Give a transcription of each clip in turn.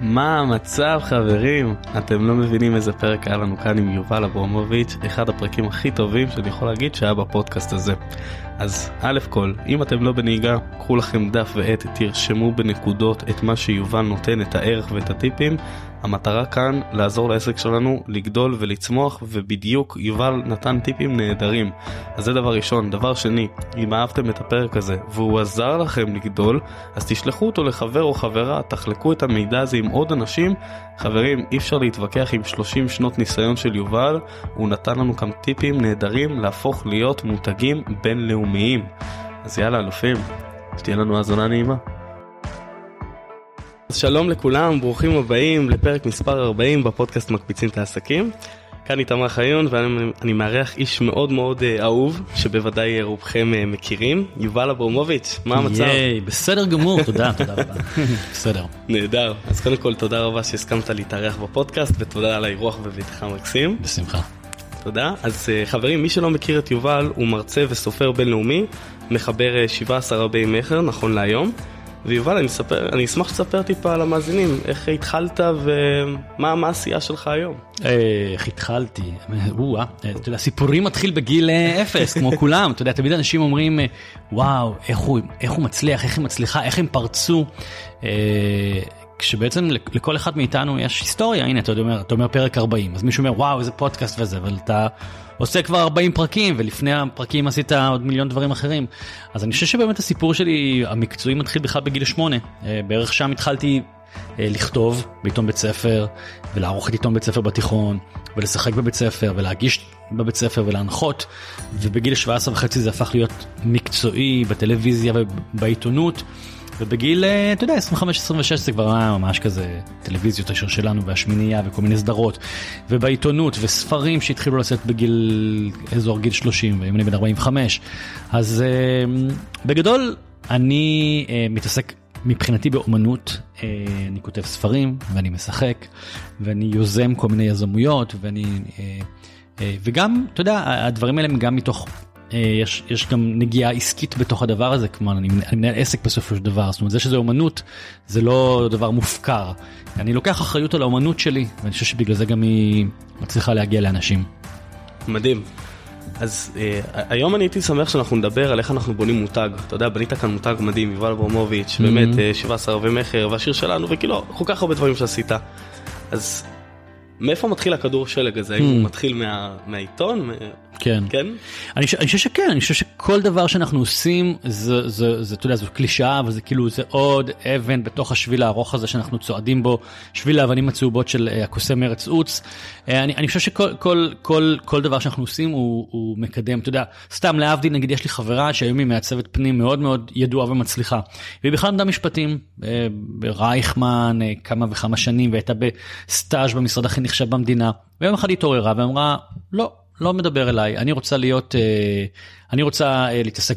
מה המצב חברים? אתם לא מבינים איזה פרק היה לנו כאן עם יובל אברמוביץ', אחד הפרקים הכי טובים שאני יכול להגיד שהיה בפודקאסט הזה. אז א' כל, אם אתם לא בנהיגה, קחו לכם דף ועט, תרשמו בנקודות את מה שיובל נותן, את הערך ואת הטיפים. המטרה כאן לעזור לעסק שלנו לגדול ולצמוח ובדיוק יובל נתן טיפים נהדרים. אז זה דבר ראשון. דבר שני, אם אהבתם את הפרק הזה והוא עזר לכם לגדול, אז תשלחו אותו לחבר או חברה, תחלקו את המידע הזה עם עוד אנשים. חברים, אי אפשר להתווכח עם 30 שנות ניסיון של יובל, הוא נתן לנו כאן טיפים נהדרים להפוך להיות מותגים בינלאומיים. אז יאללה אלופים, שתהיה לנו האזנה נעימה. אז שלום לכולם, ברוכים הבאים לפרק מספר 40 בפודקאסט מקפיצים את העסקים. כאן איתמר חיון ואני מארח איש מאוד מאוד אה, אהוב שבוודאי רובכם אה, מכירים, יובל אברמוביץ', מה המצב? ייי, בסדר גמור, תודה, תודה רבה. בסדר. נהדר, אז קודם כל תודה רבה שהסכמת להתארח בפודקאסט ותודה על האירוח בביתך מקסים. בשמחה. תודה. אז אה, חברים, מי שלא מכיר את יובל, הוא מרצה וסופר בינלאומי, מחבר 17 רבי מכר נכון להיום. ויובל, אני, אספר, אני אשמח שתספר טיפה על המאזינים, איך התחלת ומה העשייה שלך היום. איך התחלתי, וואו, אתה יודע, סיפורים מתחיל בגיל אה, אפס, כמו כולם, אתה יודע, תמיד אנשים אומרים, אה, וואו, איך הוא, איך הוא מצליח, איך היא מצליחה, איך הם פרצו. כשבעצם לכל אחד מאיתנו יש היסטוריה, הנה אתה אומר, אתה אומר פרק 40, אז מישהו אומר וואו איזה פודקאסט וזה, אבל אתה עושה כבר 40 פרקים ולפני הפרקים עשית עוד מיליון דברים אחרים. אז אני חושב שבאמת הסיפור שלי המקצועי מתחיל בכלל בגיל 8, אה, בערך שם התחלתי אה, לכתוב בעיתון בית ספר ולערוך את עיתון בית ספר בתיכון ולשחק בבית ספר ולהגיש בבית ספר ולהנחות ובגיל 17 וחצי זה הפך להיות מקצועי בטלוויזיה ובעיתונות. ובגיל, אה, אתה יודע, 25-26 זה כבר היה ממש כזה טלוויזיות השיר שלנו והשמינייה וכל מיני סדרות. ובעיתונות וספרים שהתחילו לצאת בגיל, אזור גיל 30, ואם אני בן 45. אז אה, בגדול, אני אה, מתעסק מבחינתי באומנות, אני כותב ספרים ואני משחק ואני יוזם כל מיני יזמויות ואני... וגם, אתה יודע, הדברים האלה הם גם מתוך יש, יש גם נגיעה עסקית בתוך הדבר הזה, כלומר אני, אני מנהל עסק בסופו של דבר, זאת אומרת זה שזה אומנות זה לא דבר מופקר. אני לוקח אחריות על האומנות שלי, ואני חושב שבגלל זה גם היא מצליחה להגיע לאנשים. מדהים. אז אה, היום אני הייתי שמח שאנחנו נדבר על איך אנחנו בונים מותג. אתה יודע, בנית כאן מותג מדהים, יובל אברמוביץ', mm-hmm. באמת אה, 17 ערבי מכר והשיר שלנו, וכאילו, כל כך הרבה דברים שעשית. אז מאיפה מתחיל הכדור שלג הזה? הוא hmm. מתחיל מהעיתון? כן. כן? אני, אני חושב שכן, אני חושב שכל דבר שאנחנו עושים זה, זה, זה, אתה יודע, זו קלישאה, אבל זה כאילו, זה עוד אבן בתוך השביל הארוך הזה שאנחנו צועדים בו, שביל האבנים הצהובות של uh, הקוסם ארץ עוץ. Uh, אני, אני חושב שכל כל, כל, כל דבר שאנחנו עושים הוא, הוא מקדם, אתה יודע, סתם להבדיל, נגיד יש לי חברה שהיום היא מעצבת פנים מאוד מאוד ידועה ומצליחה. והיא בכלל למדה משפטים uh, ברייכמן כמה וכמה שנים, והייתה בסטאז' במשרד הכי נחשב במדינה. ויום אחד התעוררה ואמרה, לא. לא מדבר אליי, אני רוצה להיות, אה, אני רוצה אה, להתעסק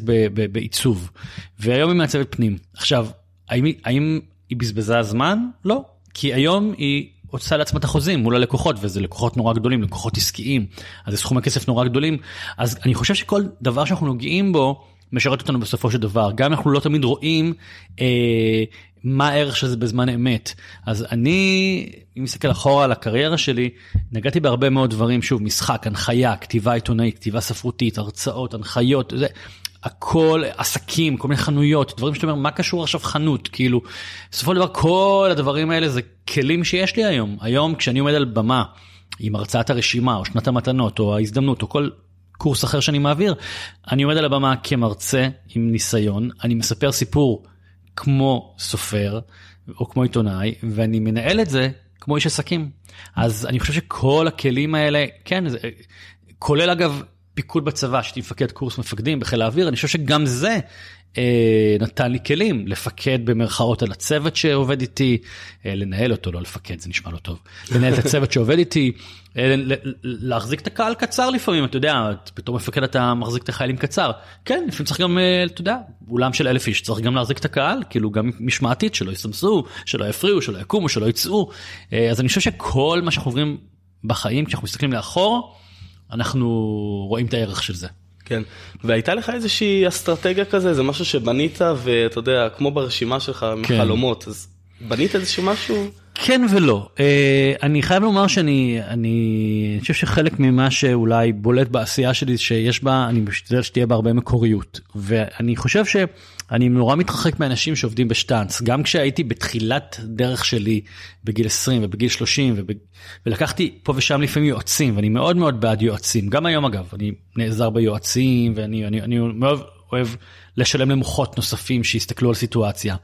בעיצוב. והיום היא מעצבת פנים. עכשיו, האם, האם היא בזבזה זמן? לא. כי היום היא עושה לעצמה את החוזים מול הלקוחות, וזה לקוחות נורא גדולים, לקוחות עסקיים, אז זה סכומי כסף נורא גדולים. אז אני חושב שכל דבר שאנחנו נוגעים בו, משרת אותנו בסופו של דבר. גם אנחנו לא תמיד רואים אה, מה הערך של זה בזמן אמת. אז אני, אם מסתכל אחורה על הקריירה שלי, נגעתי בהרבה מאוד דברים, שוב, משחק, הנחיה, כתיבה עיתונאית, כתיבה ספרותית, הרצאות, הנחיות, זה, הכל, עסקים, כל מיני חנויות, דברים שאתה אומר, מה קשור עכשיו חנות? כאילו, בסופו של דבר כל הדברים האלה זה כלים שיש לי היום. היום כשאני עומד על במה עם הרצאת הרשימה, או שנת המתנות, או ההזדמנות, או כל קורס אחר שאני מעביר, אני עומד על הבמה כמרצה עם ניסיון, אני מספר סיפור כמו סופר או כמו עיתונאי, ואני מנהל את זה כמו איש עסקים. אז אני חושב שכל הכלים האלה, כן, זה, כולל אגב פיקוד בצבא, שהייתי מפקד קורס מפקדים בחיל האוויר, אני חושב שגם זה נתן לי כלים לפקד במרכאות על הצוות שעובד איתי, אה, לנהל אותו, לא לפקד, זה נשמע לא טוב, לנהל את הצוות שעובד איתי, אה, להחזיק את הקהל קצר לפעמים, אתה יודע, פתאום מפקד אתה מחזיק את החיילים קצר. כן, לפעמים צריך גם, אה, אתה יודע, אולם של אלף איש, צריך גם להחזיק את הקהל, כאילו גם משמעתית, שלא יסמסו, שלא יפריעו, שלא יקומו, שלא יצאו. אה, אז אני חושב שכל מה שאנחנו עוברים בחיים, כשאנחנו מסתכלים לאחור, אנחנו רואים את הערך של זה. כן, והייתה לך איזושהי אסטרטגיה כזה, זה משהו שבנית ואתה יודע, כמו ברשימה שלך, כן. מחלומות, אז בנית איזשהו משהו? כן ולא. אה, אני חייב לומר שאני אני חושב שחלק ממה שאולי בולט בעשייה שלי שיש בה אני משתדל שתהיה בה הרבה מקוריות ואני חושב שאני נורא מתרחק מאנשים שעובדים בשטאנץ גם כשהייתי בתחילת דרך שלי בגיל 20 ובגיל 30 וב... ולקחתי פה ושם לפעמים יועצים ואני מאוד מאוד בעד יועצים גם היום אגב אני נעזר ביועצים ואני אני, אני מאוד אוהב לשלם למוחות נוספים שיסתכלו על סיטואציה.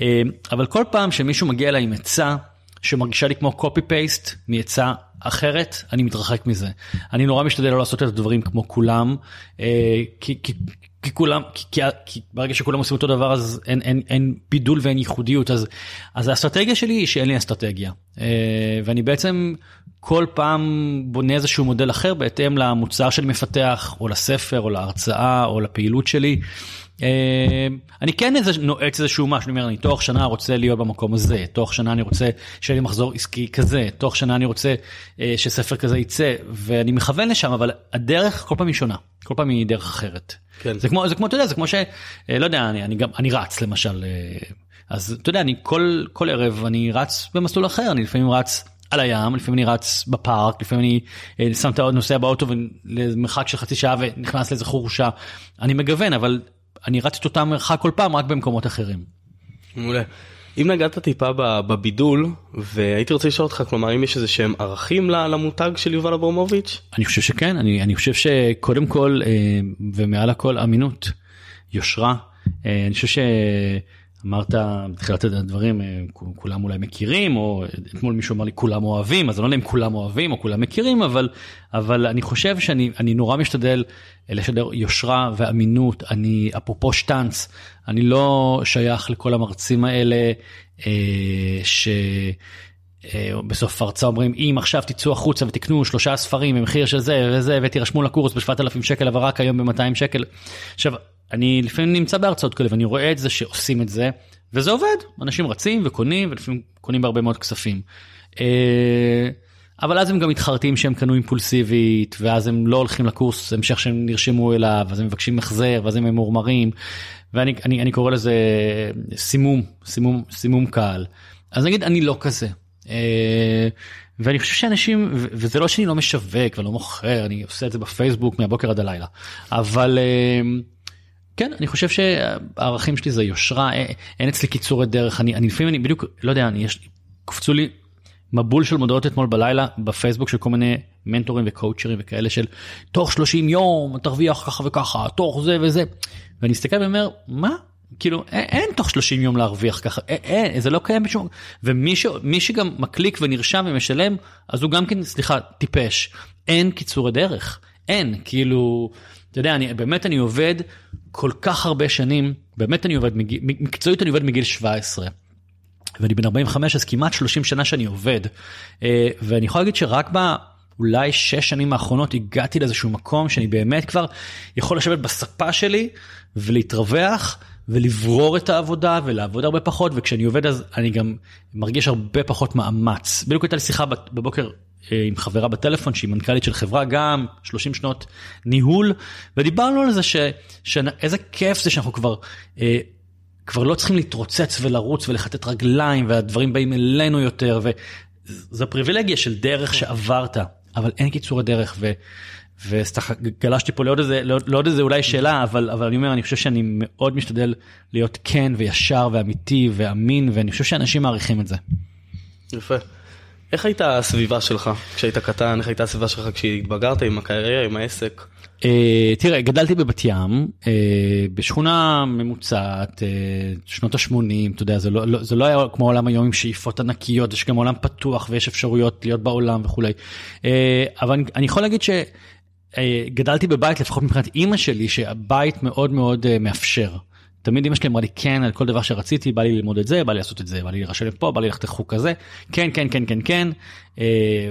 אה, אבל כל פעם שמישהו מגיע אליי עם עצה שמרגישה לי כמו קופי פייסט מעצה אחרת, אני מתרחק מזה. אני נורא משתדל לא לעשות את הדברים כמו כולם, אה, כי, כי, כי כולם, כי, כי, כי ברגע שכולם עושים אותו דבר אז אין, אין, אין בידול ואין ייחודיות, אז, אז האסטרטגיה שלי היא שאין לי אסטרטגיה. אה, ואני בעצם כל פעם בונה איזשהו מודל אחר בהתאם למוצר שאני מפתח, או לספר, או להרצאה, או לפעילות שלי. אה, אני כן איזה נועץ איזשהו משהו, אני אומר, אני תוך שנה רוצה להיות במקום הזה, תוך שנה אני רוצה שיהיה לי מחזור עסקי כזה, תוך שנה אני רוצה אה, שספר כזה יצא, ואני מכוון לשם, אבל הדרך כל פעם היא שונה, כל פעם היא דרך אחרת. כן. זה כמו, זה כמו, אתה יודע, זה כמו ש... אה, לא יודע, אני, אני גם, אני רץ למשל, אז אתה יודע, אני כל, כל ערב אני רץ במסלול אחר, אני לפעמים רץ על הים, לפעמים אני רץ בפארק, לפעמים אני שם את הנוסע באוטו למרחק של חצי שעה ונכנס לאיזה חורשה. אני מגוון, אבל אני רץ את אותם מרחק כל פעם רק במקומות אחרים. מעולה. אם נגעת טיפה בבידול והייתי רוצה לשאול אותך כלומר אם יש איזה שהם ערכים למותג של יובל אברמוביץ'? אני חושב שכן אני, אני חושב שקודם כל אה, ומעל הכל אמינות, יושרה, אה, אני חושב אמרת בתחילת הדברים אה, כולם אולי מכירים או אתמול מישהו אמר לי כולם אוהבים אז אני לא יודע אם כולם אוהבים או כולם מכירים אבל אבל אני חושב שאני אני נורא משתדל לשדר יושרה ואמינות אני אפרופו שטאנץ אני לא שייך לכל המרצים האלה אה, ש... אה, הרצאה אומרים אם עכשיו תצאו החוצה ותקנו שלושה ספרים במחיר של זה וזה ותירשמו לקורס ב-7,000 שקל אבל רק היום ב-200 שקל. עכשיו אני לפעמים נמצא בהרצאות כאלה ואני רואה את זה שעושים את זה וזה עובד אנשים רצים וקונים ולפעמים קונים בהרבה מאוד כספים. אבל אז הם גם מתחרטים שהם קנו אימפולסיבית ואז הם לא הולכים לקורס המשך שהם נרשמו אליו אז הם מבקשים החזר ואז הם ממורמרים ואני אני, אני קורא לזה סימום סימום סימום קהל אז נגיד אני לא כזה. אה, ואני חושב שאנשים וזה לא שאני לא משווק ולא מוכר אני עושה את זה בפייסבוק מהבוקר עד הלילה אבל. אה, כן אני חושב שהערכים שלי זה יושרה אה, אין אצלי קיצורי דרך אני, אני לפעמים אני בדיוק לא יודע אני יש קפצו לי מבול של מודעות אתמול בלילה בפייסבוק של כל מיני מנטורים וקואוצ'רים וכאלה של תוך 30 יום תרוויח ככה וככה תוך זה וזה. ואני מסתכל ואומר מה? כאילו אין, אין תוך 30 יום להרוויח ככה אין, אין זה לא קיים בשום ומי ש, שגם מקליק ונרשם ומשלם אז הוא גם כן סליחה טיפש. אין קיצורי דרך. אין כאילו אתה יודע אני באמת אני עובד כל כך הרבה שנים, באמת אני עובד, מגיל, מקצועית אני עובד מגיל 17. ואני בן 45 אז כמעט 30 שנה שאני עובד. אה, ואני יכול להגיד שרק באולי 6 שנים האחרונות הגעתי לאיזשהו מקום שאני באמת כבר יכול לשבת בספה שלי ולהתרווח ולברור את העבודה ולעבוד הרבה פחות וכשאני עובד אז אני גם מרגיש הרבה פחות מאמץ. בדיוק הייתה לי שיחה בבוקר אה, עם חברה בטלפון שהיא מנכ"לית של חברה גם 30 שנות ניהול ודיברנו על זה שאיזה כיף זה שאנחנו כבר אה, כבר לא צריכים להתרוצץ ולרוץ ולכתת רגליים והדברים באים אלינו יותר וזו פריבילגיה של דרך שעברת אבל אין קיצור הדרך ו... וסתם גלשתי פה לעוד איזה לעוד, לעוד איזה אולי שאלה אבל אבל אני אומר אני חושב שאני מאוד משתדל להיות כן וישר ואמיתי ואמין ואני חושב שאנשים מעריכים את זה. יפה. איך הייתה הסביבה שלך כשהיית קטן, איך הייתה הסביבה שלך כשהתבגרת עם הקריירה, עם העסק? Uh, תראה, גדלתי בבת ים, uh, בשכונה ממוצעת, uh, שנות ה-80, אתה יודע, זה לא, לא, זה לא היה כמו העולם היום עם שאיפות ענקיות, יש גם עולם פתוח ויש אפשרויות להיות בעולם וכולי. Uh, אבל אני, אני יכול להגיד שגדלתי בבית, לפחות מבחינת אימא שלי, שהבית מאוד מאוד uh, מאפשר. תמיד אמא שלי אמרה לי כן על כל דבר שרציתי בא לי ללמוד את זה בא לי לעשות את זה בא לי להירשם פה בא לי ללכת לחוג כזה. כן כן כן כן כן. אה,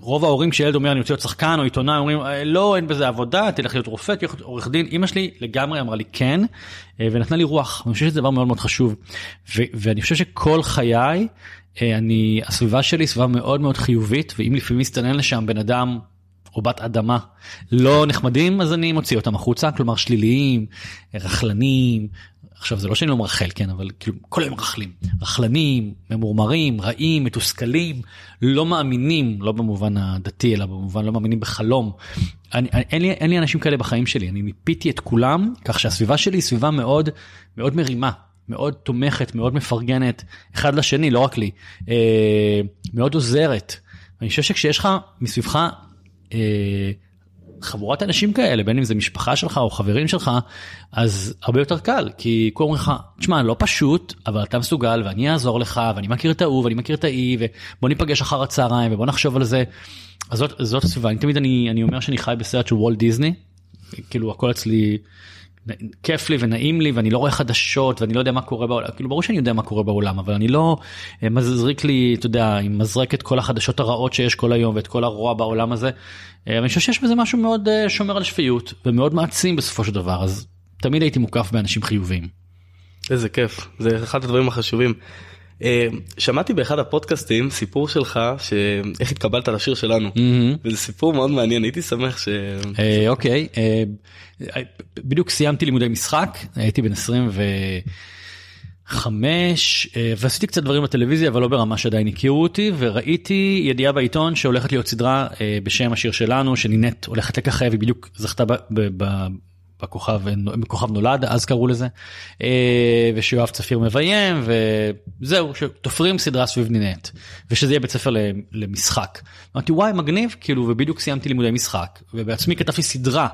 רוב ההורים כשילד אומר אני רוצה להיות שחקן או עיתונאי אומרים אה, לא אין בזה עבודה תלך להיות רופא תלך להיות עורך דין. אמא שלי לגמרי אמרה לי כן אה, ונתנה לי רוח. אני חושב שזה דבר מאוד מאוד חשוב. ואני חושב שכל חיי אני הסביבה שלי סביבה מאוד מאוד חיובית ואם לפעמים מסתנן לשם בן אדם או בת אדמה לא נחמדים אז אני מוציא אותם החוצה כלומר שליליים רכלנים עכשיו זה לא שאני לא מרחל כן אבל כאילו כל היום רכלים רכלנים ממורמרים רעים מתוסכלים לא מאמינים לא במובן הדתי אלא במובן לא מאמינים בחלום. אני, אין, לי, אין לי אנשים כאלה בחיים שלי אני מיפיתי את כולם כך שהסביבה שלי היא סביבה מאוד מאוד מרימה מאוד תומכת מאוד מפרגנת אחד לשני לא רק לי אה, מאוד עוזרת. אני חושב שכשיש לך מסביבך חבורת אנשים כאלה בין אם זה משפחה שלך או חברים שלך אז הרבה יותר קל כי כולם אומרים לך תשמע לא פשוט אבל אתה מסוגל ואני אעזור לך ואני מכיר את ההוא ואני מכיר את האי ובוא ניפגש אחר הצהריים ובוא נחשוב על זה. אז זאת, זאת הסביבה אני תמיד אני, אני אומר שאני חי בסרט של וולט דיסני כאילו הכל אצלי כיף לי ונעים לי ואני לא רואה חדשות ואני לא יודע מה קורה בעולם כאילו ברור שאני יודע מה קורה בעולם אבל אני לא אה, מזריק לי אתה יודע עם מזרק את כל החדשות הרעות שיש כל היום ואת כל הרוע בעולם הזה. אה, אני חושב שיש בזה משהו מאוד אה, שומר על שפיות ומאוד מעצים בסופו של דבר אז תמיד הייתי מוקף באנשים חיוביים. איזה כיף זה אחד הדברים החשובים. אה, שמעתי באחד הפודקאסטים סיפור שלך שאיך התקבלת לשיר שלנו. וזה סיפור מאוד מעניין הייתי שמח ש... אה, אוקיי אה, בדיוק סיימתי לימודי משחק הייתי בן 25 ועשיתי קצת דברים בטלוויזיה אבל לא ברמה שעדיין הכירו אותי וראיתי ידיעה בעיתון שהולכת להיות סדרה בשם השיר שלנו שנינט הולכת לככב היא בדיוק זכתה בכוכב בכוכב נולד אז קראו לזה אה, ושיואב צפיר מביים וזהו שתופרים סדרה סביב נינט ושזה יהיה בית ספר למשחק. אמרתי וואי מגניב כאילו ובדיוק סיימתי לימודי משחק ובעצמי כתבתי סדרה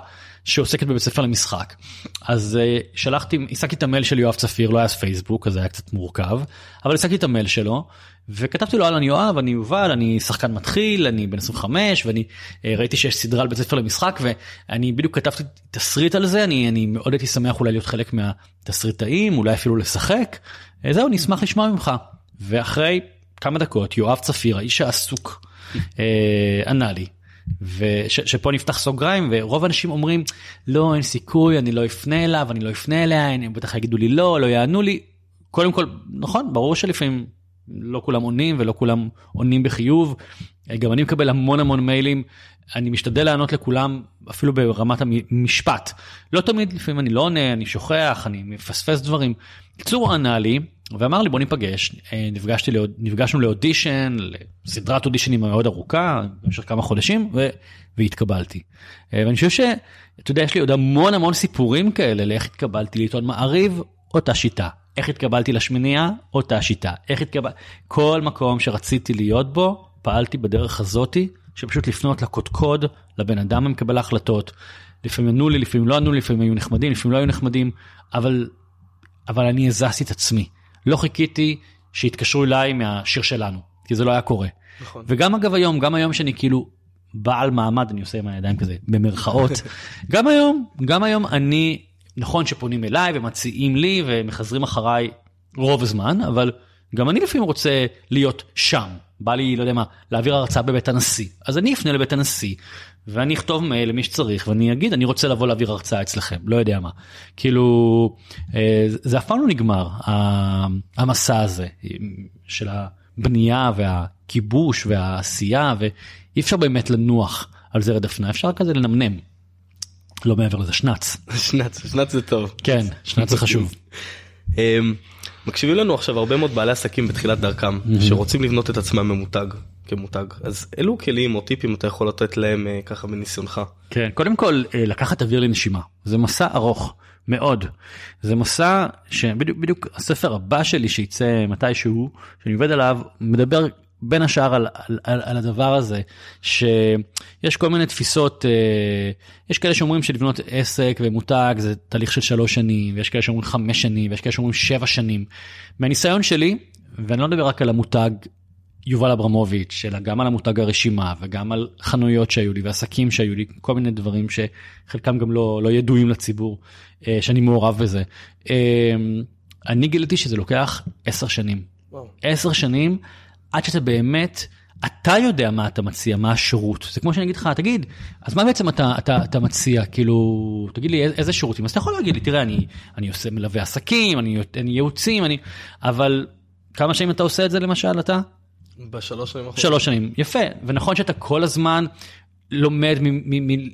שעוסקת בבית ספר למשחק. אז uh, שלחתי השגתי את המייל של יואב צפיר לא היה פייסבוק אז זה היה קצת מורכב אבל השגתי את המייל שלו וכתבתי לו אני יואב אני יובל אני שחקן מתחיל אני בן 25 ואני uh, ראיתי שיש סדרה על בית ספר למשחק ואני בדיוק כתבתי תסריט על זה אני אני מאוד הייתי שמח אולי להיות חלק מהתסריטאים אולי אפילו לשחק. uh, זהו נשמח לשמוע ממך. ואחרי כמה דקות יואב צפיר האיש העסוק ענה לי ושפה נפתח סוגריים ורוב האנשים אומרים לא אין סיכוי אני לא אפנה אליו אני לא אפנה אליה הם בטח יגידו לי לא לא יענו לי. קודם כל נכון ברור שלפעמים לא כולם עונים ולא כולם עונים בחיוב. גם אני מקבל המון המון מיילים אני משתדל לענות לכולם אפילו ברמת המשפט לא תמיד לפעמים אני לא עונה אני שוכח אני מפספס דברים. בקיצור ענה לי ואמר לי בוא ניפגש אה, נפגשתי לעוד נפגשנו לאודישן לסדרת אודישנים מאוד ארוכה במשך כמה חודשים ו, והתקבלתי. אה, ואני חושב שאתה יודע יש לי עוד המון המון סיפורים כאלה לאיך התקבלתי לעיתון מעריב אותה שיטה איך התקבלתי לשמינייה אותה שיטה איך התקבל כל מקום שרציתי להיות בו פעלתי בדרך הזאתי שפשוט לפנות לקודקוד לבן אדם המקבל ההחלטות. לפעמים ענו לי לפעמים לא ענו לי לפעמים היו נחמדים לפעמים לא היו נחמדים אבל אבל אני הזזתי את עצמי. לא חיכיתי שיתקשרו אליי מהשיר שלנו, כי זה לא היה קורה. נכון. וגם אגב היום, גם היום שאני כאילו בעל מעמד, אני עושה עם הידיים כזה, במרכאות, גם היום, גם היום אני, נכון שפונים אליי ומציעים לי ומחזרים אחריי רוב הזמן, אבל גם אני לפעמים רוצה להיות שם. בא לי, לא יודע מה, להעביר הרצאה בבית הנשיא. אז אני אפנה לבית הנשיא, ואני אכתוב מייל למי שצריך ואני אגיד אני רוצה לבוא להעביר הרצאה אצלכם לא יודע מה כאילו אה, זה אף פעם לא נגמר המסע הזה של הבנייה והכיבוש והעשייה ואי אפשר באמת לנוח על זרד דפנה אפשר כזה לנמנם. לא מעבר לזה שנץ. שנץ שנץ זה טוב. כן שנץ זה חשוב. אמ, מקשיבים לנו עכשיו הרבה מאוד בעלי עסקים בתחילת דרכם שרוצים לבנות את עצמם ממותג כמותג אז אילו כלים או טיפים אתה יכול לתת להם אה, ככה מניסיונך. כן קודם כל אה, לקחת אוויר לנשימה זה מסע ארוך מאוד זה מסע שבדיוק בדיוק הספר הבא שלי שייצא מתישהו שאני עובד עליו מדבר בין השאר על, על, על, על הדבר הזה שיש כל מיני תפיסות אה, יש כאלה שאומרים שלבנות עסק ומותג זה תהליך של שלוש שנים ויש כאלה שאומרים חמש שנים ויש כאלה שאומרים שבע שנים. מהניסיון שלי ואני לא מדבר רק על המותג יובל אברמוביץ' אלא גם על המותג הרשימה וגם על חנויות שהיו לי ועסקים שהיו לי כל מיני דברים שחלקם גם לא, לא ידועים לציבור אה, שאני מעורב בזה. אה, אני גיליתי שזה לוקח עשר שנים. עשר שנים עד שאתה באמת, אתה יודע מה אתה מציע, מה השירות. זה כמו שאני אגיד לך, תגיד, אז מה בעצם אתה, אתה, אתה מציע, כאילו, תגיד לי איזה שירותים, אז אתה יכול להגיד לי, תראה, אני, אני עושה מלווה עסקים, אני נותן ייעוצים, אני, אבל כמה שנים אתה עושה את זה למשל, אתה? בשלוש שנים אחרות. שלוש שנים, יפה, ונכון שאתה כל הזמן לומד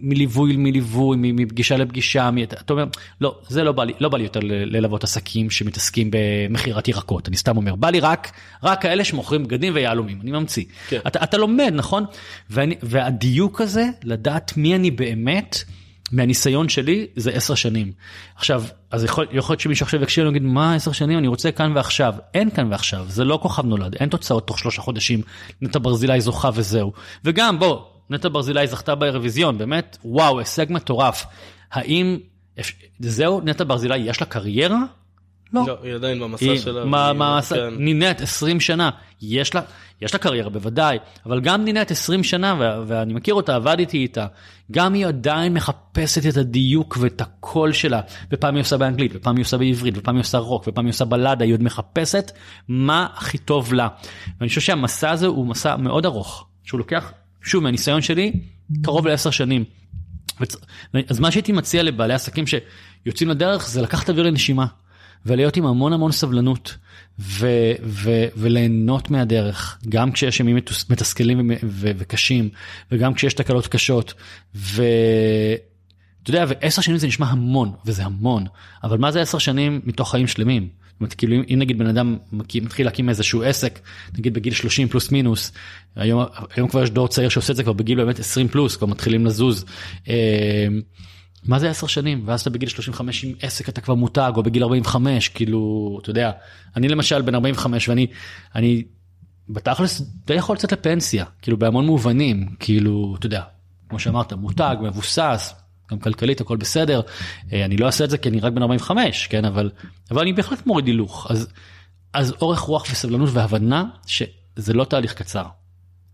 מליווי מליווי, מפגישה לפגישה, אתה אומר, לא, זה לא בא לי, לא בא לי יותר ללוות עסקים שמתעסקים במכירת ירקות, אני סתם אומר, בא לי רק, רק כאלה שמוכרים בגדים ויהלומים, אני ממציא. כן. אתה, אתה לומד, נכון? ואני, והדיוק הזה, לדעת מי אני באמת, מהניסיון שלי זה עשר שנים. עכשיו, אז יכול, יכול להיות שמישהו עכשיו יקשיב ויגיד מה עשר שנים אני רוצה כאן ועכשיו. אין כאן ועכשיו, זה לא כוכב נולד, אין תוצאות תוך שלושה חודשים, נטע ברזילי זוכה וזהו. וגם בוא, נטע ברזילי זכתה באירוויזיון, באמת, וואו, הישג מטורף. האם, זהו, נטע ברזילי יש לה קריירה? לא. לא, היא עדיין במסע היא- שלה. מה, והיא- מה, כן. נינט 20 שנה, יש לה, יש לה קריירה בוודאי, אבל גם נינט 20 שנה, ו- ואני מכיר אותה, עבדתי איתה, גם היא עדיין מחפשת את הדיוק ואת הקול שלה, ופעם היא עושה באנגלית, ופעם היא עושה בעברית, ופעם היא עושה רוק, ופעם היא עושה בלדה, היא עוד מחפשת מה הכי טוב לה. ואני חושב שהמסע הזה הוא מסע מאוד ארוך, שהוא לוקח, שוב, מהניסיון שלי, קרוב לעשר שנים. וצ... אז מה שהייתי מציע לבעלי עסקים שיוצאים לדרך זה לקחת אוויר לנשימה ולהיות עם המון המון סבלנות ו... ו... וליהנות מהדרך גם כשיש ימים מתסכלים. וקשים וגם כשיש תקלות קשות ואתה יודע ועשר שנים זה נשמע המון וזה המון אבל מה זה עשר שנים מתוך חיים שלמים. זאת אומרת, כאילו אם, נגיד בן אדם מתחיל להקים איזשהו עסק נגיד בגיל 30 פלוס מינוס היום, היום כבר יש דור צעיר שעושה את זה כבר בגיל באמת 20 פלוס כבר מתחילים לזוז. מה זה 10 שנים? ואז אתה בגיל 35 עם עסק אתה כבר מותג או בגיל 45 כאילו אתה יודע. אני למשל בן 45 ואני אני בתכלס די יכול לצאת לפנסיה כאילו בהמון מובנים כאילו אתה יודע כמו שאמרת מותג מבוסס גם כלכלית הכל בסדר. אה, אני לא אעשה את זה כי אני רק בן 45 כן אבל אבל אני בהחלט מוריד הילוך. אז אז אורך רוח וסבלנות והבנה שזה לא תהליך קצר.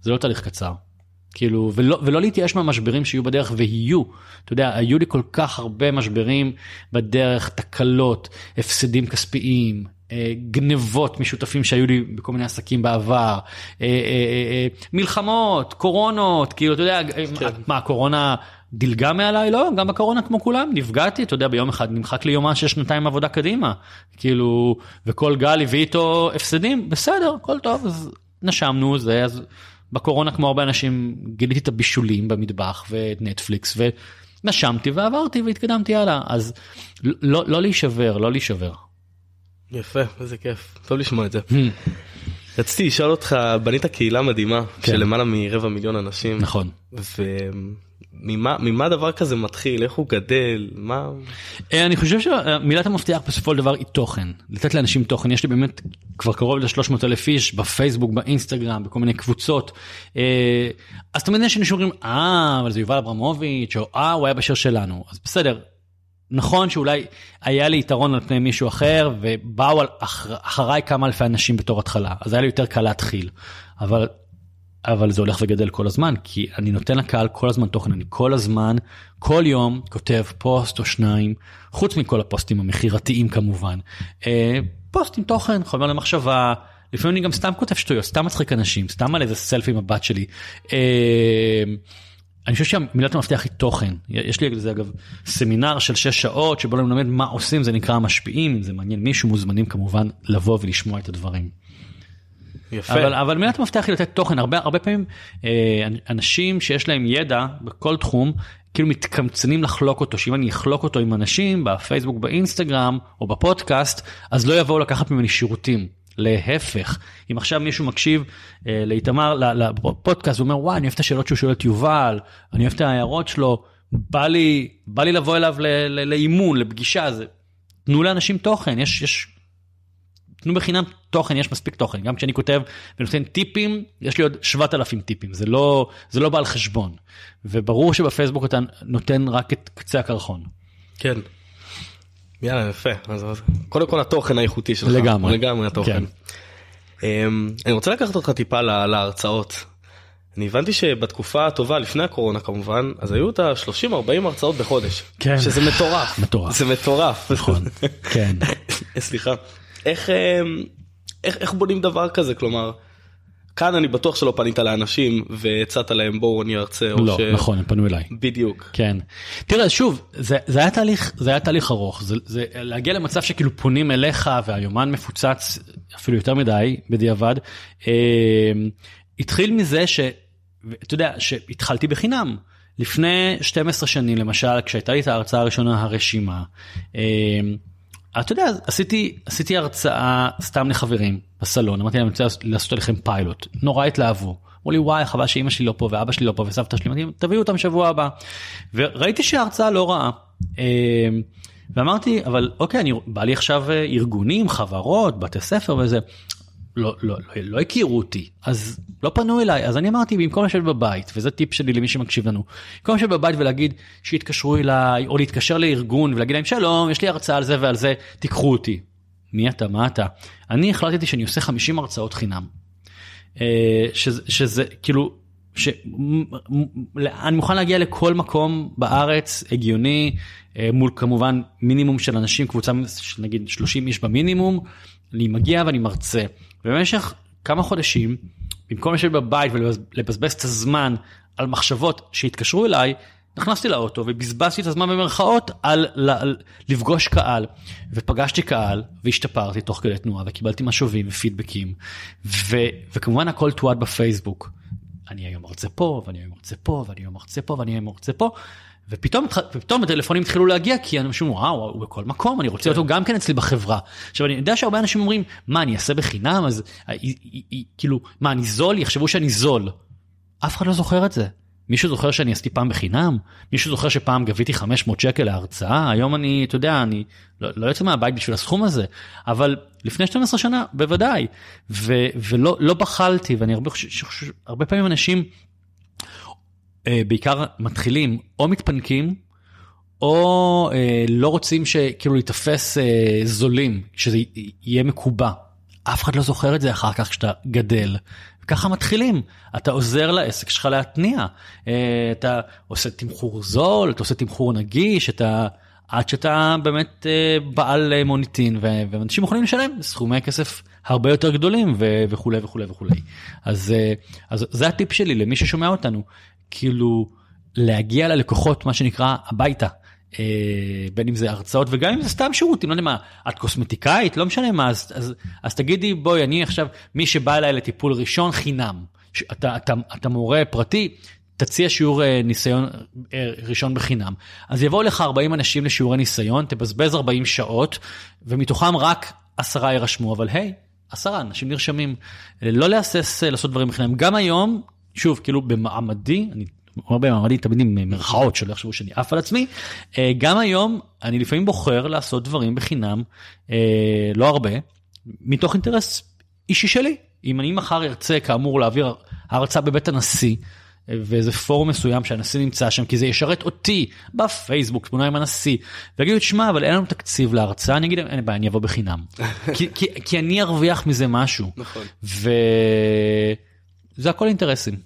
זה לא תהליך קצר. כאילו ולא ולא להתייאש מהמשברים שיהיו בדרך ויהיו. אתה יודע היו לי כל כך הרבה משברים בדרך תקלות הפסדים כספיים אה, גנבות משותפים שהיו לי בכל מיני עסקים בעבר אה, אה, מלחמות קורונות כאילו אתה יודע כן. מה הקורונה דילגה מעליי? לא גם בקורונה כמו כולם נפגעתי אתה יודע ביום אחד נמחק לי יומן של שנתיים עבודה קדימה. כאילו וכל גל הביא איתו הפסדים בסדר הכל טוב אז נשמנו זה אז בקורונה כמו הרבה אנשים גיליתי את הבישולים במטבח ואת נטפליקס ונשמתי ועברתי והתקדמתי הלאה אז לא לא להישבר לא להישבר. יפה, איזה כיף. טוב לשמוע את זה. רציתי לשאול אותך, בנית קהילה מדהימה כן. של למעלה מרבע מיליון אנשים. נכון. וממה ממה דבר כזה מתחיל? איך הוא גדל? מה... אה, אני חושב שמילת המפתח בסופו של דבר היא תוכן. לתת לאנשים תוכן. יש לי באמת כבר קרוב ל-300 אלף איש בפייסבוק באינסטגרם בכל מיני קבוצות. אה, אז תמיד יש אנשים שאומרים אה אבל זה יובל אברמוביץ' או אה הוא היה בשיר שלנו אז בסדר. נכון שאולי היה לי יתרון על פני מישהו אחר ובאו אחר, אחריי כמה אלפי אנשים בתור התחלה. אז היה לי יותר קל להתחיל. אבל אבל זה הולך וגדל כל הזמן כי אני נותן לקהל כל הזמן תוכן אני כל הזמן כל יום כותב פוסט או שניים חוץ מכל הפוסטים המכירתיים כמובן אה, פוסט עם תוכן חומר למחשבה לפעמים אני גם סתם כותב שטויות סתם מצחיק אנשים סתם על איזה סלפי עם הבת שלי. אה, אני חושב שמילת המפתח היא תוכן יש לי על זה אגב סמינר של 6 שעות שבו אני מלמד מה עושים זה נקרא המשפיעים זה מעניין מישהו מוזמנים כמובן לבוא ולשמוע את הדברים. יפה. אבל אבל מילת המפתח היא לתת תוכן. הרבה הרבה פעמים אה, אנשים שיש להם ידע בכל תחום כאילו מתקמצנים לחלוק אותו. שאם אני אחלוק אותו עם אנשים בפייסבוק באינסטגרם או בפודקאסט אז לא יבואו לקחת ממני שירותים. להפך. אם עכשיו מישהו מקשיב אה, לאיתמר לפודקאסט ואומר וואי אני אוהב את השאלות שהוא שואל את יובל אני אוהב את ההערות שלו בא לי בא לי לבוא אליו לאימון לפגישה. זה תנו לאנשים תוכן. יש יש תנו בחינם תוכן יש מספיק תוכן גם כשאני כותב ונותן טיפים יש לי עוד 7,000 טיפים זה לא זה לא בא על חשבון וברור שבפייסבוק אתה נותן רק את קצה הקרחון. כן. יאללה יפה אז קודם כל התוכן האיכותי שלך לגמרי. לגמרי התוכן. כן. אמ, אני רוצה לקחת אותך טיפה לה- להרצאות. אני הבנתי שבתקופה הטובה לפני הקורונה כמובן אז היו את ה-30-40 הרצאות בחודש. כן. שזה מטורף. מטורף. זה מטורף. נכון. כן. סליחה. איך אמ, איך איך בונים דבר כזה כלומר. כאן אני בטוח שלא פנית לאנשים והצעת להם בואו אני ארצה. לא ש- נכון הם פנו אליי. בדיוק. כן. תראה שוב זה, זה היה תהליך זה היה תהליך ארוך זה, זה להגיע למצב שכאילו פונים אליך והיומן מפוצץ אפילו יותר מדי בדיעבד. אה, התחיל מזה ש... ואתה יודע שהתחלתי בחינם. לפני 12 שנים למשל כשהייתה לי את ההרצאה הראשונה הרשימה. אה, אתה יודע עשיתי עשיתי הרצאה סתם לחברים בסלון אמרתי להם אני רוצה לעשות עליכם פיילוט נורא התלהבו. אמרו לי וואי חבל שאמא שלי לא פה ואבא שלי לא פה וסבתא שלי אמרתי תביאו אותם שבוע הבא. וראיתי שההרצאה לא רעה. אה, ואמרתי אבל אוקיי אני בא לי עכשיו אה, ארגונים חברות בתי ספר וזה. לא, לא, לא, לא הכירו אותי אז לא פנו אליי אז אני אמרתי במקום לשבת בבית וזה טיפ שלי למי שמקשיב לנו במקום לשבת בבית ולהגיד שיתקשרו אליי או להתקשר לארגון ולהגיד להם שלום יש לי הרצאה על זה ועל זה תיקחו אותי. מי אתה מה אתה אני החלטתי שאני עושה 50 הרצאות חינם. אה, שזה, שזה כאילו שאני מוכן להגיע לכל מקום בארץ הגיוני אה, מול כמובן מינימום של אנשים קבוצה של נגיד 30 איש במינימום אני מגיע ואני מרצה. במשך כמה חודשים במקום לשבת בבית ולבזבז את הזמן על מחשבות שהתקשרו אליי נכנסתי לאוטו ובזבזתי את הזמן במרכאות על, על, על לפגוש קהל ופגשתי קהל והשתפרתי תוך כדי תנועה וקיבלתי משובים ופידבקים ו, וכמובן הכל תועד בפייסבוק. אני היום מרצה פה ואני היום מרצה פה ואני היום מרצה פה ואני היום מרצה פה ופתאום ופתאום הטלפונים התחילו להגיע כי אנשים וואו הוא בכל מקום אני רוצה כן. אותו גם כן אצלי בחברה. עכשיו אני יודע שהרבה אנשים אומרים מה אני אעשה בחינם אז כאילו מה אני זול יחשבו שאני זול. אף אחד לא זוכר את זה. מישהו זוכר שאני עשיתי פעם בחינם? מישהו זוכר שפעם גביתי 500 שקל להרצאה? היום אני, אתה יודע, אני לא, לא יוצא מהבית בשביל הסכום הזה, אבל לפני 12 שנה בוודאי, ו, ולא לא בחלתי, ואני הרבה, הרבה פעמים אנשים אה, בעיקר מתחילים או מתפנקים או אה, לא רוצים שכאילו להיתפס אה, זולים שזה יהיה מקובע. אף אחד לא זוכר את זה אחר כך כשאתה גדל. ככה מתחילים אתה עוזר לעסק שלך להתניע אתה עושה תמחור זול אתה עושה תמחור נגיש אתה עד שאתה באמת בעל מוניטין ואנשים יכולים לשלם סכומי כסף הרבה יותר גדולים וכולי וכולי וכולי אז אז זה הטיפ שלי למי ששומע אותנו כאילו להגיע ללקוחות מה שנקרא הביתה. אה, בין אם זה הרצאות וגם אם זה סתם שירותים לא יודע מה את קוסמטיקאית לא משנה מה אז, אז, אז תגידי בואי אני עכשיו מי שבא אליי לטיפול ראשון חינם. אתה, אתה, אתה מורה פרטי תציע שיעור אה, ניסיון אה, ראשון בחינם. אז יבואו לך 40 אנשים לשיעורי ניסיון תבזבז 40 שעות ומתוכם רק עשרה יירשמו אבל היי עשרה אנשים נרשמים. לא להסס לעשות דברים בחינם. גם היום שוב כאילו במעמדי אני אומר במעמדי תמיד עם מרכאות שלא יחשבו שאני עף על עצמי אה, גם היום אני לפעמים בוחר לעשות דברים בחינם אה, לא הרבה מתוך אינטרס אישי שלי אם אני מחר ארצה כאמור להעביר הרצאה בבית הנשיא. אה, ואיזה פורום מסוים שהנשיא נמצא שם כי זה ישרת אותי בפייסבוק תמונה עם הנשיא ויגידו תשמע אבל אין לנו תקציב להרצאה אני אגיד אין בעיה אני אבוא בחינם כי, כי, כי אני ארוויח מזה משהו נכון. וזה הכל אינטרסים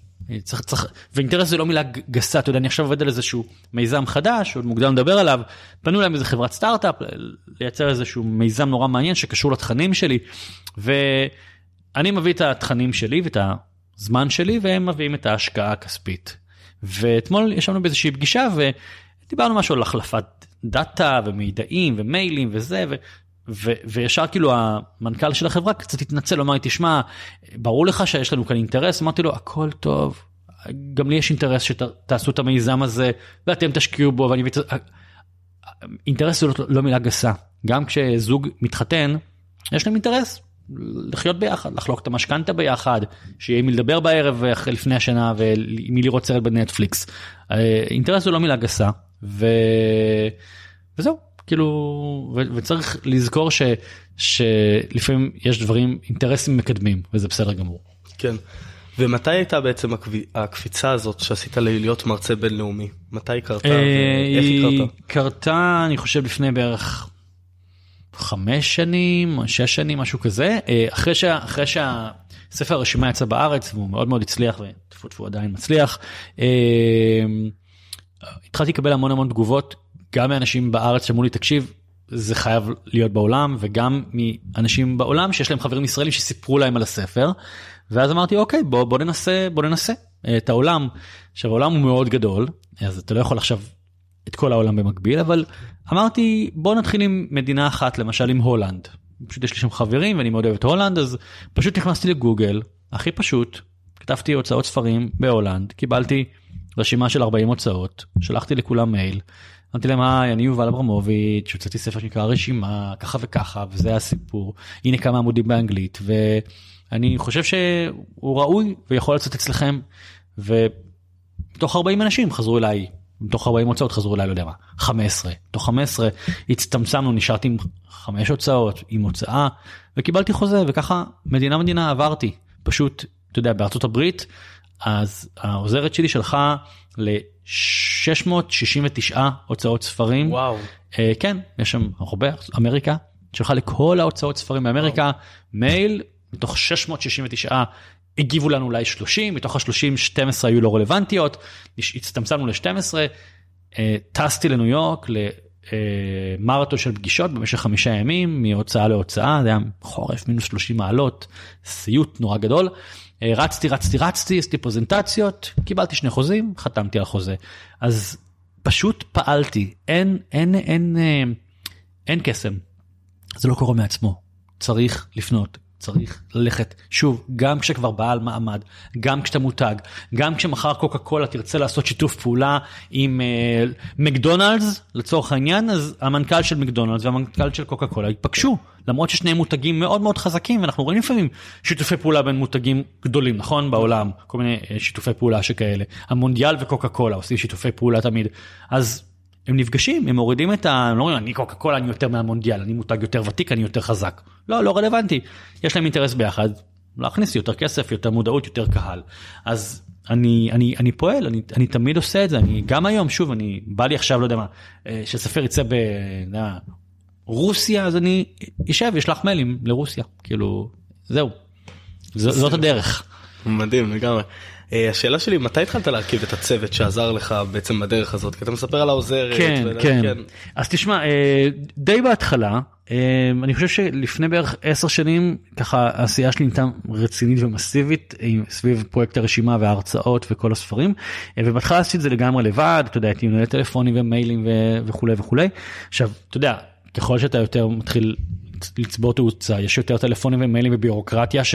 צריך, צריך, ואינטרס זה לא מילה גסה, אתה יודע, אני עכשיו עובד על איזשהו מיזם חדש, עוד מוקדם לדבר עליו, פנו להם איזה חברת סטארט-אפ, לייצר איזשהו מיזם נורא מעניין שקשור לתכנים שלי, ואני מביא את התכנים שלי ואת הזמן שלי, והם מביאים את ההשקעה הכספית. ואתמול ישבנו באיזושהי פגישה ודיברנו משהו על החלפת דאטה ומידעים ומיילים וזה, וישר כאילו המנכ"ל של החברה קצת התנצל, אמר לי תשמע ברור לך שיש לנו כאן אינטרס. אמרתי לו הכל טוב. גם לי יש אינטרס שתעשו את המיזם הזה ואתם תשקיעו בו ואני אינטרס זה לא, לא מילה גסה. גם כשזוג מתחתן יש להם אינטרס לחיות ביחד לחלוק את המשכנתה ביחד שיהיה מי לדבר בערב לפני השנה ומי לראות סרט בנטפליקס. אה, אינטרס זה לא מילה גסה ו... וזהו כאילו וצריך לזכור ש- שלפעמים יש דברים אינטרסים מקדמים וזה בסדר גמור. כן. ומתי הייתה בעצם הקפיצה הזאת שעשית להיות מרצה בינלאומי? מתי היא קרתה? אה, איך היא קרתה? קרתה אני חושב לפני בערך חמש שנים שש שנים משהו כזה אה, אחרי שאחרי שהספר הרשימה יצא בארץ והוא מאוד מאוד הצליח וטפו טפו עדיין מצליח. אה, התחלתי לקבל המון המון תגובות גם מאנשים בארץ שאמרו לי תקשיב זה חייב להיות בעולם וגם מאנשים בעולם שיש להם חברים ישראלים שסיפרו להם על הספר ואז אמרתי אוקיי בוא בוא ננסה בוא ננסה אה, את העולם. עכשיו העולם הוא מאוד גדול אז אתה לא יכול עכשיו את כל העולם במקביל אבל אמרתי בוא נתחיל עם מדינה אחת למשל עם הולנד. פשוט יש לי שם חברים ואני מאוד אוהב את הולנד אז פשוט נכנסתי לגוגל הכי פשוט כתבתי הוצאות ספרים בהולנד, קיבלתי רשימה של 40 הוצאות, שלחתי לכולם מייל, אמרתי להם היי אני יובל אברמוביץ', הוצאתי ספר שנקרא רשימה, ככה וככה, וזה הסיפור, הנה כמה עמודים באנגלית, ואני חושב שהוא ראוי ויכול לצאת אצלכם, ותוך 40 אנשים חזרו אליי מתוך 40 הוצאות חזרו אליי לא יודע מה 15 תוך 15 הצטמצמנו נשארתי עם 5 הוצאות עם הוצאה וקיבלתי חוזה וככה מדינה מדינה עברתי. פשוט אתה יודע בארצות הברית אז העוזרת שלי שלחה ל-669 הוצאות ספרים. וואו. אה, כן יש שם הרבה אמריקה שלחה לכל ההוצאות ספרים באמריקה. מייל מתוך 669 הגיבו לנו אולי 30 מתוך ה-30 12 היו לא רלוונטיות הצטמצמנו ל-12 אה, טסתי לניו יורק למרתון של פגישות במשך חמישה ימים מהוצאה להוצאה זה היה חורף מינוס 30 מעלות סיוט נורא גדול. אה, רצתי רצתי רצתי עשיתי פרזנטציות קיבלתי שני חוזים חתמתי על חוזה. אז פשוט פעלתי. אין אין אין אין, אה, אין קסם. זה לא קורה מעצמו. צריך לפנות צריך ללכת. שוב גם כשכבר בעל מעמד גם כשאתה מותג גם כשמחר קוקה קולה תרצה לעשות שיתוף פעולה עם אה, מקדונלדס לצורך העניין אז המנכ"ל של מקדונלדס והמנכ"ל של קוקה קולה ייפגשו למרות ששניהם מותגים מאוד מאוד חזקים ואנחנו רואים לפעמים שיתופי פעולה בין מותגים גדולים נכון? בעולם כל מיני אה, שיתופי פעולה שכאלה. המונדיאל וקוקה קולה עושים שיתופי פעולה תמיד. אז הם נפגשים הם מורידים את ה... הם לא אומרים אני קוקה קולה אני יותר מהמונדיאל אני מותג יותר ותיק אני יותר חזק. לא לא רלוונטי. יש להם אינטרס ביחד להכניס יותר כסף יותר מודעות יותר קהל. אז אני אני אני פועל אני אני תמיד עושה את זה. אני גם היום שוב אני בא לי עכשיו לא יודע מה אה, שספר יצא ברוסיה אז אני אשב אשלח מיילים לרוסיה. כאילו זהו. זאת הדרך. מדהים לגמרי. אה, השאלה שלי מתי התחלת להרכיב את הצוות שעזר לך בעצם בדרך הזאת כי אתה מספר על העוזרת. כן. כן. כן. אז תשמע אה, די בהתחלה אה, אני חושב שלפני בערך 10 שנים ככה העשייה שלי נהייתה רצינית ומסיבית סביב פרויקט הרשימה וההרצאות וכל הספרים ובהתחלה עשיתי את זה לגמרי לבד אתה יודע הייתי מנהל טלפונים ומיילים וכולי וכולי עכשיו אתה יודע ככל שאתה יותר מתחיל לצבור תאוצה יש יותר טלפונים ומיילים וביורוקרטיה ש.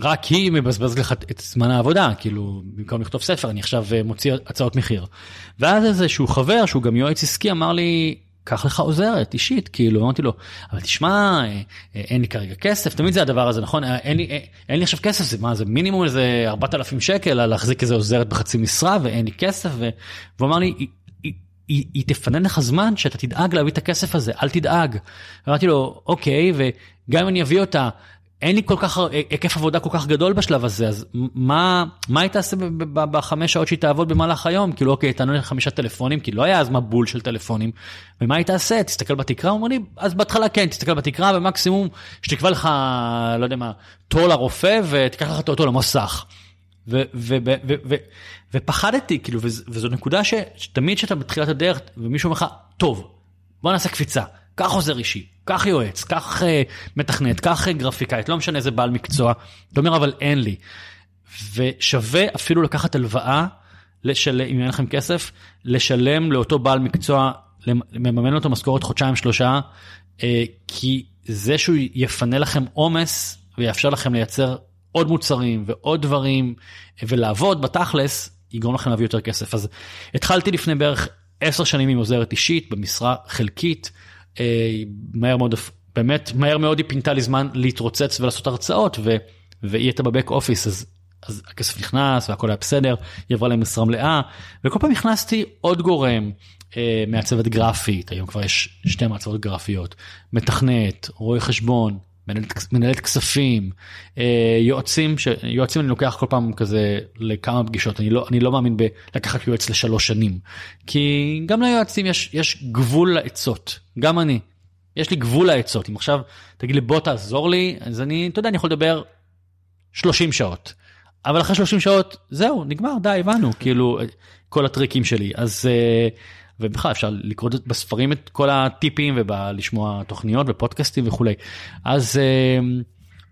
רק היא מבזבז לך את זמן העבודה כאילו במקום לכתוב ספר אני עכשיו אה, מוציא הצעות מחיר. ואז איזשהו חבר שהוא גם יועץ עסקי אמר לי קח לך עוזרת אישית כאילו אמרתי לו אבל תשמע אה, אה, אין לי כרגע כסף תמיד זה הדבר הזה נכון אין לי אין לי עכשיו כסף זה מה זה מינימום איזה 4,000 שקל להחזיק איזה עוזרת בחצי משרה ואין לי כסף והוא אמר לי. היא, היא, היא תפנה לך זמן שאתה תדאג להביא את הכסף הזה אל תדאג. אמרתי לו אוקיי וגם אם אני אביא אותה אין לי כל כך היקף עבודה כל כך גדול בשלב הזה אז מה מה היא תעשה בחמש שעות שהיא תעבוד במהלך היום? כאילו אוקיי תענו לי חמישה טלפונים כי לא היה אז מבול של טלפונים. ומה היא תעשה? תסתכל בתקרה הוא אומר לי אז בהתחלה כן תסתכל בתקרה ומקסימום שתקבע לך לא יודע מה תור לרופא ותיקח לך אותו למוסך. ופחדתי כאילו וזו נקודה שתמיד שאתה בתחילת הדרך ומישהו אומר לך טוב בוא נעשה קפיצה קח עוזר אישי, קח יועץ, קח uh, מתכנת, קח uh, גרפיקאית, לא משנה איזה בעל מקצוע. אתה אומר אבל אין לי. ושווה אפילו לקחת הלוואה, לשל... אם אין לכם כסף, לשלם לאותו בעל מקצוע, לממן אותו משכורת חודשיים שלושה, uh, כי זה שהוא יפנה לכם עומס ויאפשר לכם לייצר עוד מוצרים ועוד דברים ולעבוד בתכלס יגרום לכם להביא יותר כסף אז התחלתי לפני בערך עשר שנים עם עוזרת אישית במשרה חלקית אה, מהר מאוד באמת מהר מאוד היא פינתה לי זמן להתרוצץ ולעשות הרצאות ו, והיא הייתה בבק אופיס אז, אז הכסף נכנס והכל היה בסדר היא עברה להם משרה מלאה וכל פעם הכנסתי עוד גורם אה, מעצבת גרפית היום כבר יש שתי מעצבות גרפיות מתכנת רואה חשבון מנהלת, מנהלת כספים אה, יועצים שיועצים אני לוקח כל פעם כזה לכמה פגישות אני לא אני לא מאמין בלקחת יועץ לשלוש שנים כי גם ליועצים יש יש גבול לעצות גם אני יש לי גבול לעצות אם עכשיו תגיד לי בוא תעזור לי אז אני אתה יודע אני יכול לדבר 30 שעות אבל אחרי 30 שעות זהו נגמר די הבנו כאילו כל הטריקים שלי אז. ובכלל אפשר לקרוא בספרים את כל הטיפים ולשמוע תוכניות ופודקאסטים וכולי. אז אמ,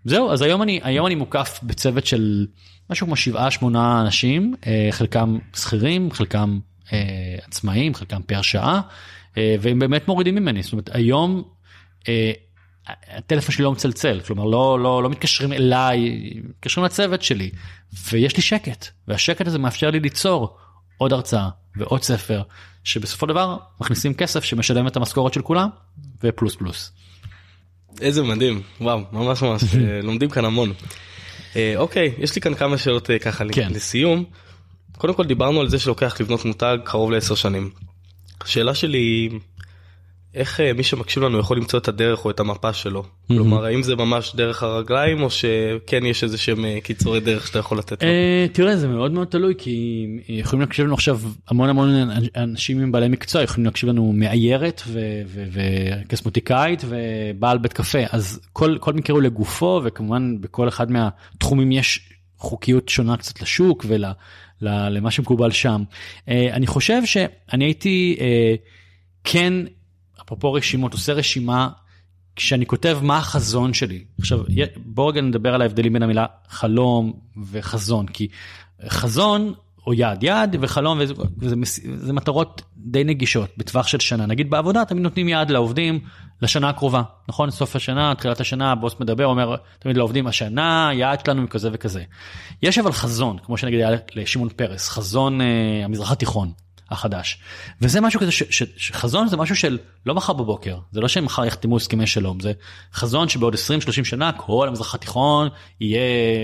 זהו אז היום אני היום אני מוקף בצוות של משהו כמו שבעה שמונה אנשים אה, חלקם שכירים חלקם אה, עצמאים חלקם פר שעה אה, והם באמת מורידים ממני זאת אומרת היום הטלפון שלי לא מצלצל, כלומר לא, לא, לא מתקשרים אליי, מתקשרים לצוות שלי, ויש לי שקט, והשקט הזה מאפשר לי ליצור עוד הרצאה ועוד ספר, שבסופו דבר מכניסים כסף שמשלם את המשכורת של כולם, ופלוס פלוס. איזה מדהים, וואו, ממש ממש, אה, לומדים כאן המון. אה, אוקיי, יש לי כאן כמה שאלות אה, ככה כן. לסיום. קודם כל דיברנו על זה שלוקח לבנות מותג קרוב לעשר שנים. השאלה שלי איך אה, מי שמקשיב לנו יכול למצוא את הדרך או את המפה שלו? כלומר, האם זה ממש דרך הרגליים או שכן יש איזה שהם אה, קיצורי דרך שאתה יכול לתת לו? אה, תראה זה מאוד מאוד תלוי כי יכולים להקשיב לנו עכשיו המון המון אנשים עם בעלי מקצוע יכולים להקשיב לנו מאיירת ו- ו- וקסמוטיקאית ובעל בית קפה אז כל כל מקרה הוא לגופו וכמובן בכל אחד מהתחומים יש חוקיות שונה קצת לשוק ולמה שמקובל שם. אה, אני חושב שאני הייתי אה, כן אפרופו רשימות עושה רשימה כשאני כותב מה החזון שלי עכשיו בוא רגע נדבר על ההבדלים בין המילה חלום וחזון כי חזון או יעד יעד וחלום וזה, וזה זה מטרות די נגישות בטווח של שנה. נגיד בעבודה תמיד נותנים יעד לעובדים לשנה הקרובה נכון? סוף השנה תחילת השנה הבוס מדבר אומר תמיד לעובדים השנה יעד שלנו הוא כזה וכזה. יש אבל חזון כמו שנגיד היה לשמעון פרס חזון אה, המזרח התיכון החדש. וזה משהו כזה ש, ש, שחזון זה משהו של לא מחר בבוקר זה לא שמחר יחתמו הסכמי שלום זה חזון שבעוד 20-30 שנה כל המזרח התיכון יהיה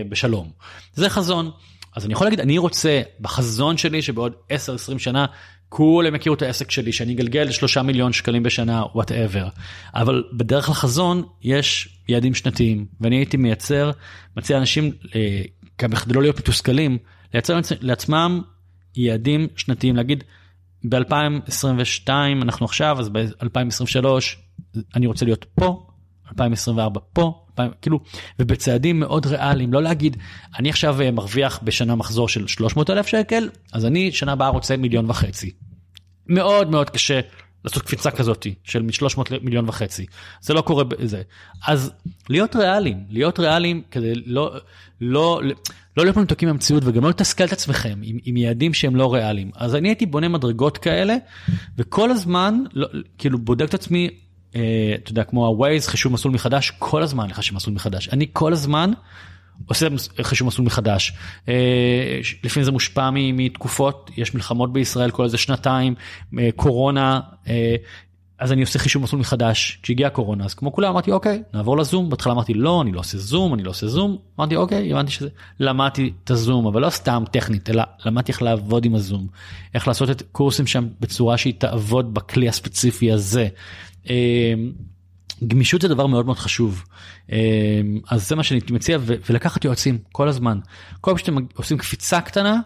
בשלום. זה חזון. אז אני יכול להגיד אני רוצה בחזון שלי שבעוד 10-20 שנה כולם יכירו את העסק שלי שאני אגלגל 3 מיליון שקלים בשנה וואטאבר אבל בדרך לחזון יש יעדים שנתיים ואני הייתי מייצר מציע לאנשים אה, כדי לא להיות מתוסכלים לייצר לעצמם יעדים שנתיים להגיד ב-2022 אנחנו עכשיו אז ב-2023 אני רוצה להיות פה 2024 פה 2000, כאילו ובצעדים מאוד ריאליים לא להגיד אני עכשיו אה, מרוויח בשנה מחזור של 300 אלף שקל אז אני שנה הבאה רוצה מיליון וחצי. מאוד מאוד קשה לעשות קפיצה כזאת של מ-300 מיליון וחצי. זה לא קורה בזה אז להיות ריאליים להיות ריאליים כדי לא לא לא להיות מנותקים מהמציאות וגם לא לתסכל את עצמכם עם, עם יעדים שהם לא ריאליים. אז אני הייתי בונה מדרגות כאלה וכל הזמן לא, כאילו בודק את עצמי אה, אתה יודע כמו הווייז חישוב מסלול מחדש כל הזמן לחשב מסלול מחדש. אני כל הזמן. עושה חישוב מסלול מחדש. אה, לפעמים זה מושפע מתקופות, יש מלחמות בישראל כל איזה שנתיים, אה, קורונה, אה, אז אני עושה חישוב מסלול מחדש. כשהגיעה קורונה אז כמו כולם אמרתי אוקיי נעבור לזום בהתחלה אמרתי לא אני לא עושה זום אני לא עושה זום אמרתי אוקיי הבנתי שזה למדתי את הזום אבל לא סתם טכנית אלא למדתי איך לעבוד עם הזום איך לעשות את קורסים שם בצורה שהיא תעבוד בכלי הספציפי הזה. גמישות זה דבר מאוד מאוד חשוב. אמ, אז זה מה שאני מציע ולקחת יועצים כל הזמן. כל פעם שאתם עושים קפיצה קטנה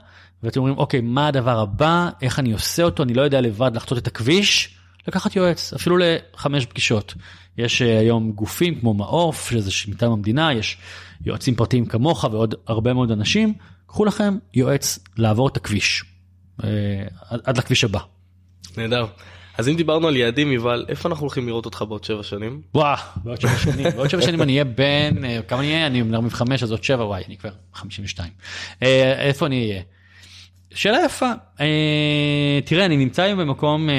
ואתם אומרים אוקיי מה הדבר הבא? איך אני עושה אותו? אני לא יודע לבד לחצות את הכביש. לקחת יועץ אפילו לחמש פגישות. יש אה, היום גופים כמו מעוף שזה מטעם המדינה יש יועצים פרטיים כמוך ועוד הרבה מאוד אנשים. קחו לכם יועץ לעבור את הכביש אה, עד לכביש הבא. נהדר. אז אם דיברנו על יעדים יובל איפה אנחנו הולכים לראות אותך בעוד שבע שנים? וואו בעוד שבע שנים בעוד שבע שנים אני אהיה בן אה, כמה אני אהיה אני אומר מחמש אז עוד שבע וואי אני כבר 52 אה, איפה אני אהיה. שאלה יפה אה, תראה אני נמצא היום במקום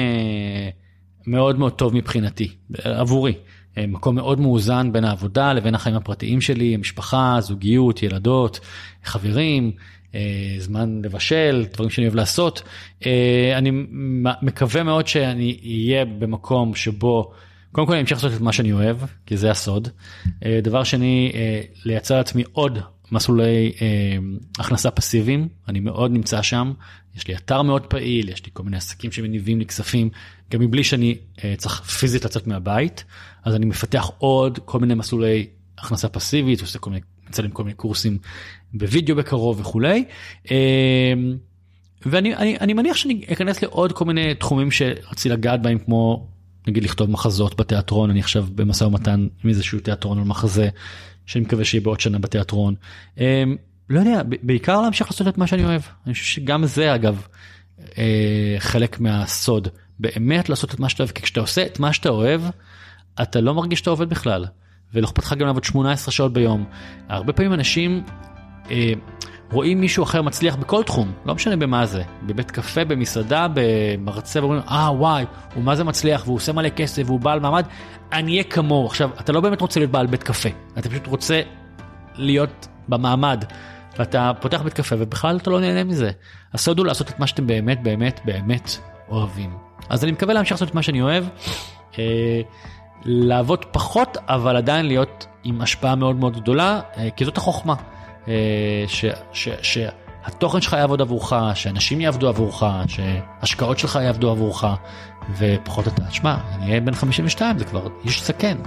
מאוד מאוד טוב מבחינתי עבורי מקום מאוד מאוזן בין העבודה לבין החיים הפרטיים שלי המשפחה זוגיות ילדות חברים. אה, זמן לבשל, דברים שאני אוהב לעשות. אה, אני מקווה מאוד שאני אהיה במקום שבו, קודם כל אני אמשיך לעשות את מה שאני אוהב, כי זה הסוד. אה, דבר שני, לייצר לעצמי עוד מסלולי הכנסה פסיביים, אני מאוד נמצא שם. יש לי אתר מאוד פעיל, יש לי כל מיני עסקים שמניבים לי כספים, גם מבלי שאני צריך פיזית לצאת מהבית, אז אני מפתח עוד כל מיני מסלולי הכנסה פסיבית, עושה כל מיני מצלם כל מיני קורסים בווידאו בקרוב וכולי. אמ, ואני אני, אני מניח שאני אכנס לעוד כל מיני תחומים שרציתי לגעת בהם כמו נגיד לכתוב מחזות בתיאטרון אני עכשיו במשא ומתן עם איזשהו תיאטרון על מחזה שאני מקווה שיהיה בעוד שנה בתיאטרון. אמ, לא יודע בעיקר להמשיך לעשות את מה שאני אוהב אני חושב שגם זה אגב אה, חלק מהסוד באמת לעשות את מה שאתה אוהב כי כשאתה עושה את מה שאתה אוהב אתה לא מרגיש שאתה עובד בכלל. ולא אכפת לך גם לעבוד 18 שעות ביום. הרבה פעמים אנשים אה, רואים מישהו אחר מצליח בכל תחום, לא משנה במה זה, בבית קפה, במסעדה, במרצה, ואומרים, אה וואי, הוא מה זה מצליח, והוא עושה מלא כסף, והוא בעל מעמד, אני אהיה כמוהו. עכשיו, אתה לא באמת רוצה להיות בעל בית קפה, אתה פשוט רוצה להיות במעמד. ואתה פותח בית קפה ובכלל אתה לא נהנה מזה. הסוד הוא לעשות את מה שאתם באמת באמת באמת אוהבים. אז אני מקווה להמשיך לעשות את מה שאני אוהב, אה, לעבוד פחות אבל עדיין להיות עם השפעה מאוד מאוד גדולה, אה, כי זאת החוכמה. אה, ש, ש, שהתוכן שלך יעבוד עבורך, שאנשים יעבדו עבורך, שהשקעות שלך יעבדו עבורך, ופחות אתה, שמע, אני אהיה בן 52, זה כבר איש זקן.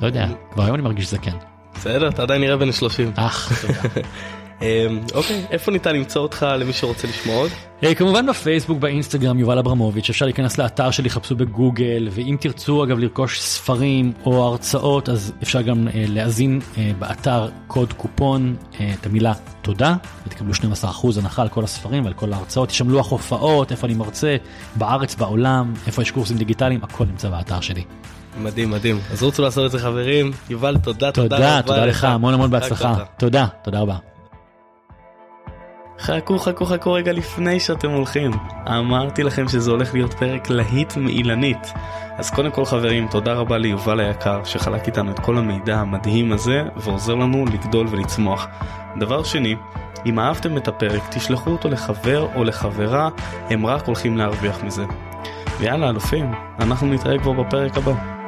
לא יודע, כבר היום אני מרגיש זקן. בסדר, אתה עדיין נראה בן 30. אך, תודה. אמ, אוקיי, איפה ניתן למצוא אותך למי שרוצה לשמוע עוד? אה, כמובן בפייסבוק, באינסטגרם, יובל אברמוביץ', אפשר להיכנס לאתר שלי, חפשו בגוגל, ואם תרצו אגב לרכוש ספרים או הרצאות, אז אפשר גם אה, להאזין אה, באתר קוד קופון את המילה תודה, ותקבלו 12% הנחה על כל הספרים ועל כל ההרצאות, יש שם לוח הופעות, איפה אני מרצה, בארץ, בעולם, איפה יש קורסים דיגיטליים, הכל נמצא באתר שלי. מדהים מדהים. אז רוצו לעשות את זה חברים? יובל תודה תודה תודה, תודה לך. המון המון בהצלחה. תודה תודה רבה. חכו חכו חכו רגע לפני שאתם הולכים. אמרתי לכם שזה הולך להיות פרק להיט מאילנית. אז קודם כל חברים, תודה רבה ליובל היקר שחלק איתנו את כל המידע המדהים הזה ועוזר לנו לגדול ולצמוח. דבר שני, אם אהבתם את הפרק, תשלחו אותו לחבר או לחברה, הם רק הולכים להרוויח מזה. ויאללה אלופים, אנחנו נתראה כבר בפרק הבא.